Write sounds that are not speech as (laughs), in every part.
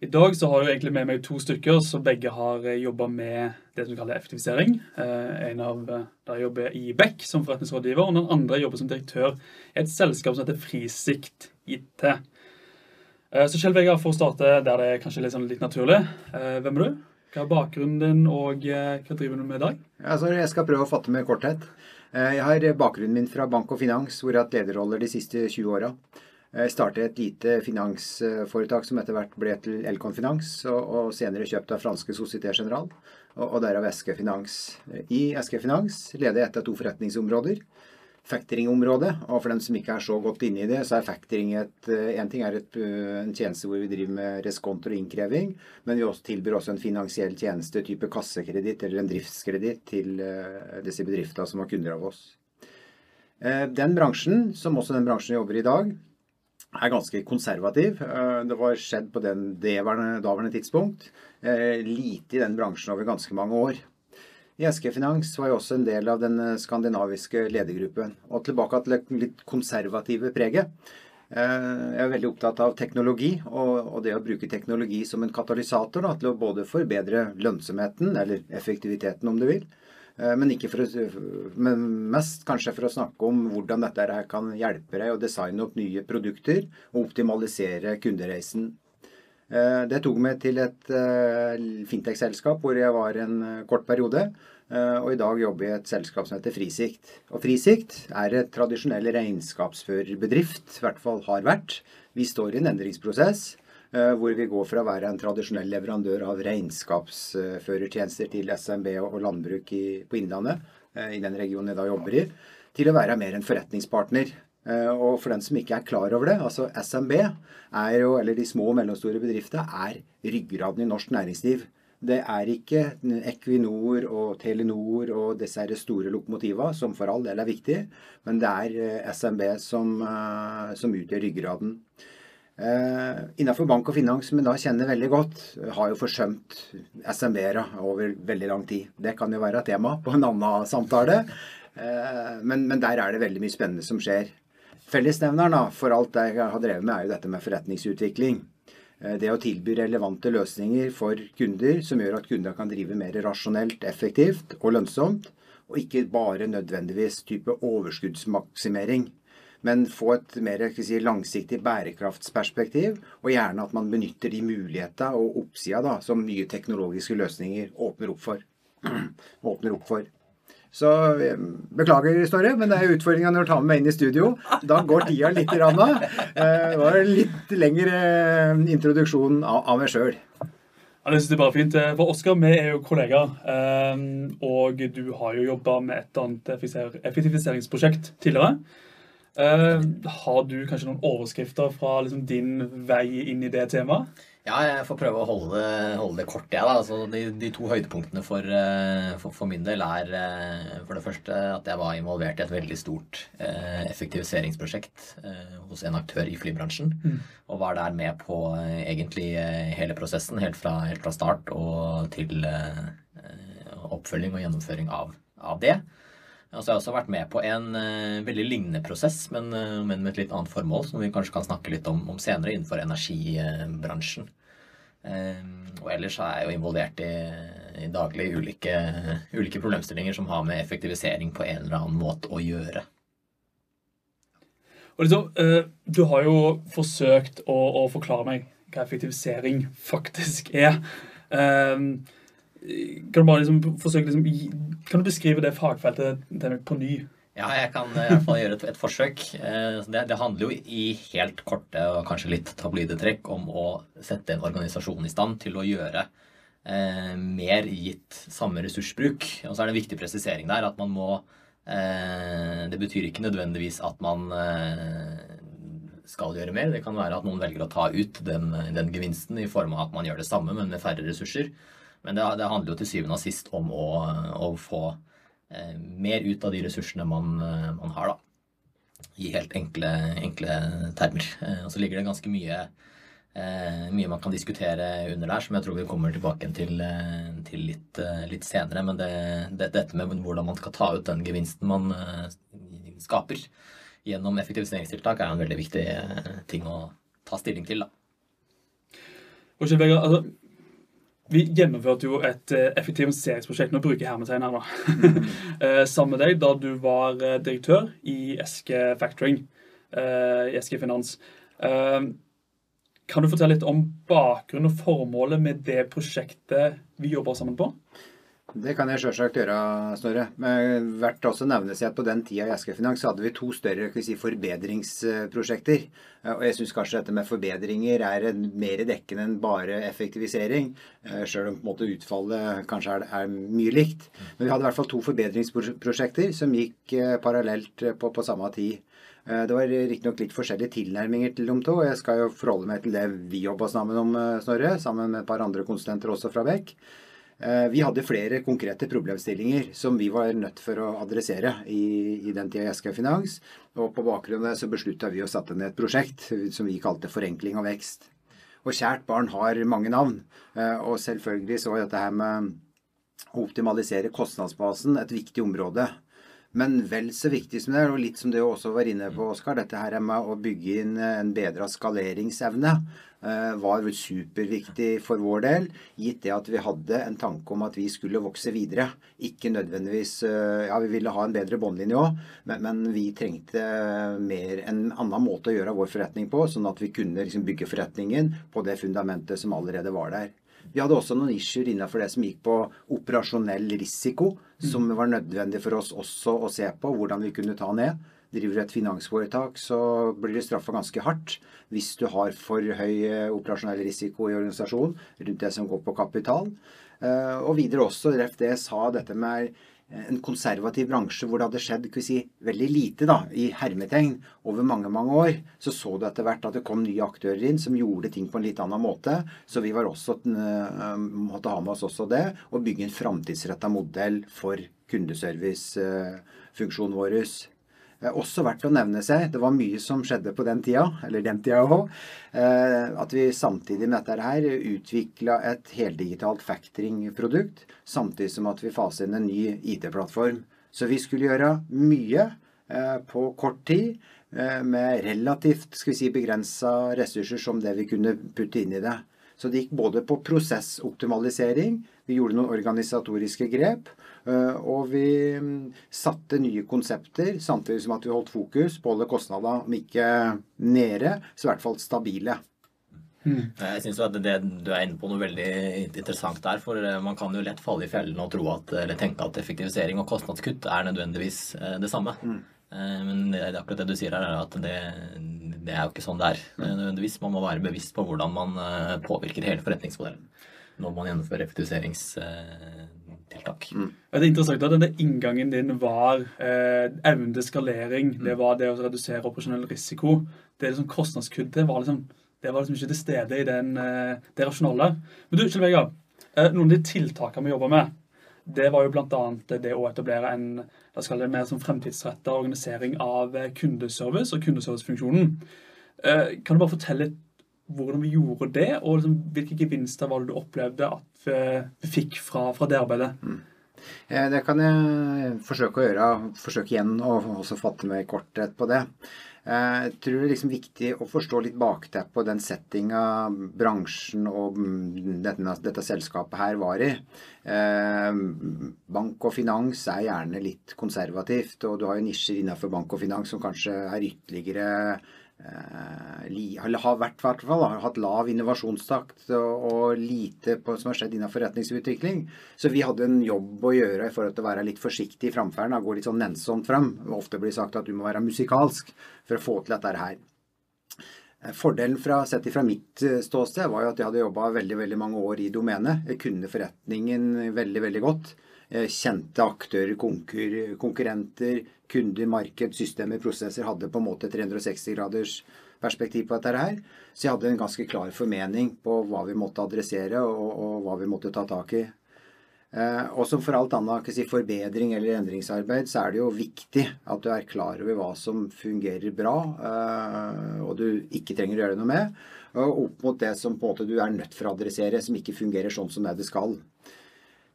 I dag så har jeg egentlig med meg to stykker som begge har jobba med det som vi kaller effektivisering. En av der jobber i Beck som forretningsrådgiver, og den andre jobber som direktør i et selskap som heter Frisikt IT. Så Kjell Vegard, for å starte der det er kanskje litt, sånn litt naturlig. Hvem er du? Hva er bakgrunnen din, og hva driver du med i dag? Altså, jeg skal prøve å fatte meg i korthet. Jeg har bakgrunnen min fra bank og finans, hvor jeg har hatt lederroller de siste 20 åra. Jeg startet et lite finansforetak som etter hvert ble til Elkon Finans, og, og senere kjøpt av franske Société General, og, og derav SK Finans. I SK Finans leder jeg et av to forretningsområder. Factoring-området, og for dem som ikke er så godt inne i det, så er factoring et En ting er et, en tjeneste hvor vi driver med reskonter og innkreving, men vi også tilbyr også en finansiell tjeneste type kassekreditt eller en driftskreditt til disse bedriftene som har kunder av oss. Den bransjen, som også den bransjen jobber i dag, er ganske konservativ. Det var skjedd på den daværende tidspunkt. Lite i den bransjen over ganske mange år. I SK Finans var jeg også en del av den skandinaviske ledergruppen. Og tilbake til det litt konservative preget. Jeg er veldig opptatt av teknologi, og det å bruke teknologi som en katalysator da, til å både forbedre lønnsomheten, eller effektiviteten om du vil, men, for men mest kanskje for å snakke om hvordan dette her kan hjelpe deg å designe opp nye produkter og optimalisere kundereisen. Det tok meg til et fintech-selskap hvor jeg var en kort periode, og i dag jobber jeg i et selskap som heter Frisikt. Og Frisikt er et tradisjonell regnskapsførerbedrift, i hvert fall har vært. Vi står i en endringsprosess hvor vi går fra å være en tradisjonell leverandør av regnskapsførertjenester til SMB og landbruk på Innlandet, i den regionen jeg da jobber i, til å være mer en forretningspartner. Og for den som ikke er klar over det, altså SMB jo, eller de små og mellomstore bedriftene, er ryggraden i norsk næringsliv. Det er ikke Equinor og Telenor og disse store lokomotivene, som for all del er viktig, men det er SMB som, som utgjør ryggraden. Eh, innenfor bank og finans, som jeg da kjenner veldig godt, har jo forsømt SMB-ere over veldig lang tid. Det kan jo være et tema på en annen samtale, eh, men, men, der er det veldig mye spennende som skjer. Fellesnevneren for alt jeg har drevet med, er jo dette med forretningsutvikling. Eh, det å tilby relevante løsninger for kunder som gjør at kunder kan drive mer rasjonelt, effektivt og lønnsomt, og ikke bare nødvendigvis type overskuddsmaksimering men få et mer si, langsiktig bærekraftsperspektiv, og gjerne at man benytter de mulighetene og oppsida som nye teknologiske løsninger åpner opp for. (clears throat) åpner opp for. Så beklager, Storre, men det er utfordringa når du tar med meg inn i studio. Da går tida litt. Rann, det var en litt lengre introduksjon av meg sjøl. Ja, det synes jeg er bare fint. For Oskar, vi er jo kollegaer. Og du har jo jobba med et annet effektiviseringsprosjekt tidligere. Uh, har du kanskje noen overskrifter fra liksom, din vei inn i det temaet? Ja, jeg får prøve å holde det, holde det kort. Ja, altså, de, de, to høydepunktene for, uh, for, for, min del er uh, for det første at jeg var involvert i et veldig stort effektiviseringsprosjekt hos en aktør i flybransjen. Mm. Og var der med på egentlig hele prosessen, helt fra, helt fra start og til oppfølging og gjennomføring av, av det. Altså, jeg har også vært med på en uh, veldig lignende prosess, men, uh, men, med et litt annet formål, som vi kanskje kan snakke litt om, om senere, innenfor energibransjen. Uh, og ellers er jeg jo involvert i, i daglig ulike, ulike, problemstillinger som har med effektivisering på en eller annen måte å gjøre. Og liksom, Du har jo forsøkt å, å, forklare meg hva effektivisering (laughs) faktisk er. Uh, kan du liksom forsøke liksom, Kan du beskrive det fagfeltet til meg på ny? Ja, jeg kan i hvert fall gjøre et, et forsøk. Eh, det, det, handler jo i helt korte og kanskje litt tabloide trekk om å sette en organisasjon i stand til å gjøre eh, mer gitt samme ressursbruk. Og så er det en viktig presisering der at man må eh, Det betyr ikke nødvendigvis at man eh, skal gjøre mer. Det kan være at noen velger å ta ut den, den gevinsten i form av at man gjør det samme, men med færre ressurser. Men det, det, handler jo til syvende og sist om å, å få eh, mer ut av de ressursene man, eh, man har, da. I helt enkle, enkle termer. Eh, og så ligger det ganske mye, mye man kan diskutere under der, som jeg tror vi kommer tilbake til, til litt, litt, senere. Men det, det, dette med hvordan man skal ta ut den gevinsten man skaper gjennom effektiviseringstiltak, er en veldig viktig ting å ta stilling til. da. Og Kjell Vegard, altså, vi gjennomførte jo et uh, effektiviseringsprosjekt, nå bruker jeg hermetegn her, da, Mm. (laughs) sammen med deg da du var uh, direktør i Eske Factoring, i Eske Finans. kan du fortelle litt om bakgrunnen og formålet med det prosjektet vi jobber sammen på? Det kan jeg sjølsagt gjøre, Snorre. Men verdt også nevnes at på den tida i Asker Finans hadde vi to større si, forbedringsprosjekter. Og jeg syns kanskje dette med forbedringer er mer dekkende enn bare effektivisering. Eh, Sjøl om på en måte utfallet kanskje er, er, mye likt. Men vi hadde i hvert fall to forbedringsprosjekter som gikk eh, parallelt på, på samme tid. Eh, det var riktignok litt forskjellige tilnærminger til de to. og Jeg skal jo forholde meg til det vi jobba sammen om, Snorre, sammen med et par andre konsulenter også fra Beck. Eh, vi hadde flere konkrete problemstillinger som vi var nødt for å adressere i, i den tida i SK Finans. Og på bakgrunn av det så beslutta vi å sette ned et prosjekt som vi kalte Forenkling og vekst. Og kjært barn har mange navn. Eh, og selvfølgelig så dette her med å optimalisere kostnadsbasen et viktig område. Men vel så viktig som det er, og litt som du også var inne på, Oskar, dette her med å bygge inn en bedra skaleringsevne. Eh, var superviktig for vår del, gitt det at vi hadde en tanke om at vi skulle vokse videre. Ikke nødvendigvis eh, Ja, vi ville ha en bedre båndlinje òg, men, men, vi trengte mer en annen måte å gjøre vår forretning på, sånn at vi kunne liksom bygge forretningen på det fundamentet som allerede var der. Vi hadde også noen issuer innenfor det som gikk på operasjonell risiko, som var nødvendig for oss også å se på hvordan vi kunne ta ned driver du et finansforetak, så blir du straffa ganske hardt hvis du har for høy eh, operasjonell risiko i organisasjonen rundt det som går på kapital. Eh, og videre også, RFD sa, dette med en konservativ bransje hvor det hadde skjedd si, veldig lite da, i hermetegn over mange mange år, så så du etter hvert at det kom nye aktører inn som gjorde ting på en litt annen måte. Så vi også, uh, måtte ha med oss også det, og bygge en framtidsretta modell for kundeservicefunksjonen uh, vår. Også verdt å nevne seg, det var mye som skjedde på den tida, eller den tida òg, eh, at vi samtidig med dette her utvikla et heldigitalt factoring-produkt, samtidig som at vi faser inn en ny IT-plattform. Så vi skulle gjøre mye eh, på kort tid, eh, med relativt skal vi si, begrensa ressurser som det vi kunne putte inn i det. Så det gikk både på prosessoptimalisering, vi gjorde noen organisatoriske grep, og vi mm, satte nye konsepter, samtidig som at vi holdt fokus på å holde kostnadene, om ikke nede, så i hvert fall stabile. Mm. Jeg synes jo at det, Du er inne på noe veldig interessant der. for eh, Man kan jo lett falle i fellen og tro at, eller tenke at effektivisering og kostnadskutt er nødvendigvis eh, det samme. Mm. Men det det, akkurat det du sier her, er at det, det er jo ikke sånn det er mm. nødvendigvis. Man må være bevisst på hvordan man påvirker hele forretningsmodellen når man gjennomfører effektiviserings tiltak. Mm. Det er interessant at denne inngangen din var eh, evne til skalering. Mm. Det var det å redusere operasjonell risiko. Det liksom kostnadskutt det var liksom, det var liksom ikke til stede i den, eh, det rasjonale. Men du, Kjell Vegard, eh, noen av de tiltakene vi jobber med, det var jo bl.a. det å etablere en da skal det mer som fremtidsretta organisering av eh, kundeservice og kundeservicefunksjonen. Eh, kan du bare fortelle litt hvordan vi gjorde det, og liksom, hvilke gevinster var det du opplevde at vi, vi fikk fra, fra, det arbeidet? Mm. Det kan jeg forsøke å gjøre. Forsøke igjen å også fatte meg i korthet på det. Eh, jeg tror det er liksom viktig å forstå litt bakteppet på den settinga bransjen og dette, dette, selskapet her var i. Eh, bank og finans er gjerne litt konservativt, og du har jo nisjer innenfor bank og finans som kanskje er ytterligere Eh, har vært, hvert fall, har hatt lav innovasjonstakt og lite på, som har skjedd innen forretningsutvikling. Så vi hadde en jobb å gjøre i forhold til å være litt forsiktig i framferden. Gå litt sånn nennsomt fram. Ofte blir sagt at du må være musikalsk for å få til dette her. Eh, fordelen fra, sett fra mitt eh, ståsted var jo at jeg hadde jobba veldig veldig mange år i domenet. Jeg kunne forretningen veldig, veldig godt. Kjente aktører, konkur, konkurrenter, kunder, marked, systemer, prosesser hadde på en måte 360 graders perspektiv på dette her. Så jeg hadde en ganske klar formening på hva vi måtte adressere, og, og hva vi måtte ta tak i. Eh, og som for alt annet si, forbedring eller endringsarbeid, så er det jo viktig at du er klar over hva som fungerer bra, eh, og du ikke trenger å gjøre noe med, og opp mot det som på en måte du er nødt for å adressere, som ikke fungerer sånn som det det skal.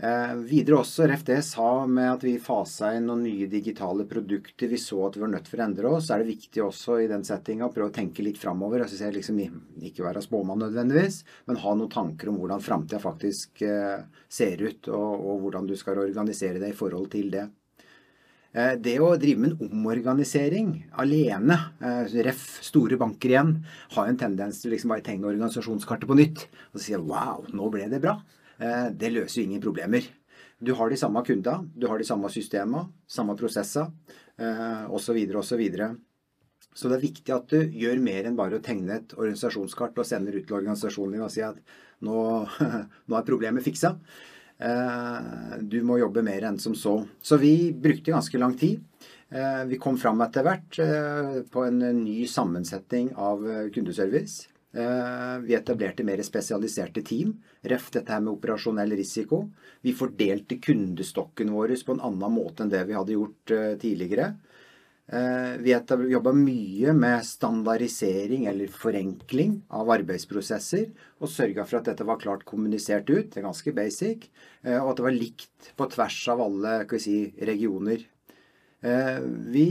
Eh, videre også, ref det sa med at vi fasa inn noen nye digitale produkter. Vi så at vi var nødt for å endre oss. Så er det viktig også i den settinga å prøve å tenke litt framover. Altså, liksom, ikke være spåmann nødvendigvis, men ha noen tanker om hvordan framtida faktisk eh, ser ut, og, og, hvordan du skal organisere deg i forhold til det. Eh, det å drive med en omorganisering alene, eh, ref. store banker igjen, har en tendens til liksom bare tegne organisasjonskartet på nytt og si wow, nå ble det bra. Eh, det løser jo ingen problemer. Du har de samme kundene, du har de samme systemene, samme prosesser osv. osv. Så, så, det er viktig at du gjør mer enn bare å tegne et organisasjonskart og sender ut til organisasjonen din og si at nå, (laughs) nå er problemet fiksa. Eh, du må jobbe mer enn som så. Så vi brukte ganske lang tid. Eh, vi kom fram etter hvert på en ny sammensetning av kundeservice. Eh, vi etablerte mer spesialiserte team. Ref dette her med operasjonell risiko. Vi fordelte kundestokken vår på en annen måte enn det vi hadde gjort eh, tidligere. Eh, vi jobba mye med standardisering eller forenkling av arbeidsprosesser. Og sørga for at dette var klart kommunisert ut. Det er ganske basic. Og at det var likt på tvers av alle si, regioner. Vi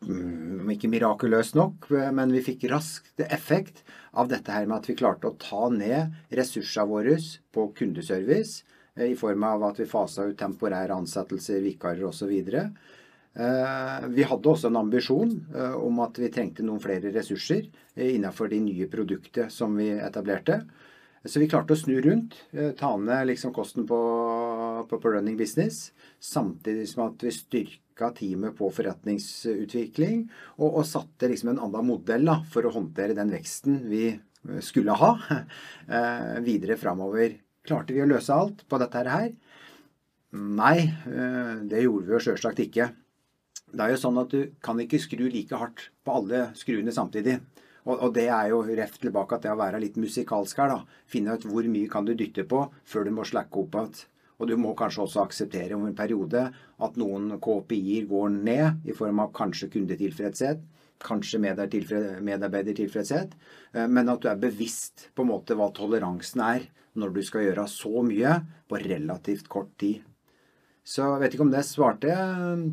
Mm, ikke mirakuløst nok, men vi fikk raskt effekt av dette her med at vi klarte å ta ned ressursene våre på kundeservice eh, i form av at vi fasa ut temporære ansettelser, vikarer osv. Eh, vi hadde også en ambisjon eh, om at vi trengte noen flere ressurser innenfor de nye produktene som vi etablerte. Så vi klarte å snu rundt, ta ned liksom kosten på, på, på running business, samtidig som at vi styrker sjekka teamet på forretningsutvikling og, og satte liksom en annen modell da, for å håndtere den veksten vi eh, skulle ha (laughs) eh, videre framover. Klarte vi å løse alt på dette her? Nei, eh, det gjorde vi jo sjølsagt ikke. Det er jo sånn at du kan ikke skru like hardt på alle skruene samtidig. Og, det er jo rett tilbake til det å være litt musikalsk her, da. Finne ut hvor mye kan du dytte på før du må slakke opp igjen. Og du må kanskje også akseptere om en periode at noen KPI-er går ned i form av kanskje kundetilfredshet, kanskje medarbeidertilfredshet, eh, men at du er bevisst på en måte hva toleransen er når du skal gjøre så mye på relativt kort tid. Så jeg vet ikke om det svarte,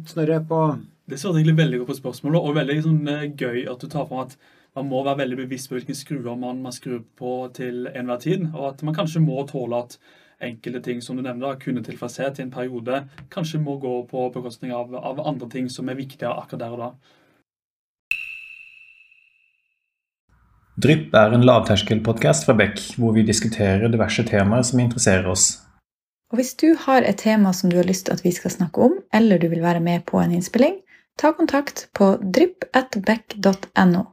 Snorre, på Det svarte egentlig veldig godt på spørsmålet, og veldig sånn, eh, gøy at du tar fram at man må være veldig bevisst på hvilke skruer man, man skrur på til enhver tid, og at man kanskje må tåle at enkelte ting som du nevner, kundetilfredshet i en periode, kanskje må gå på bekostning av, av andre ting som er viktigere akkurat der og da. Drypp er en lavterskelpodkast fra Beck, hvor vi diskuterer diverse temaer som interesserer oss. Og Hvis du har et tema som du har lyst til at vi skal snakke om, eller du vil være med på en innspilling, ta kontakt på drypp.beck.no.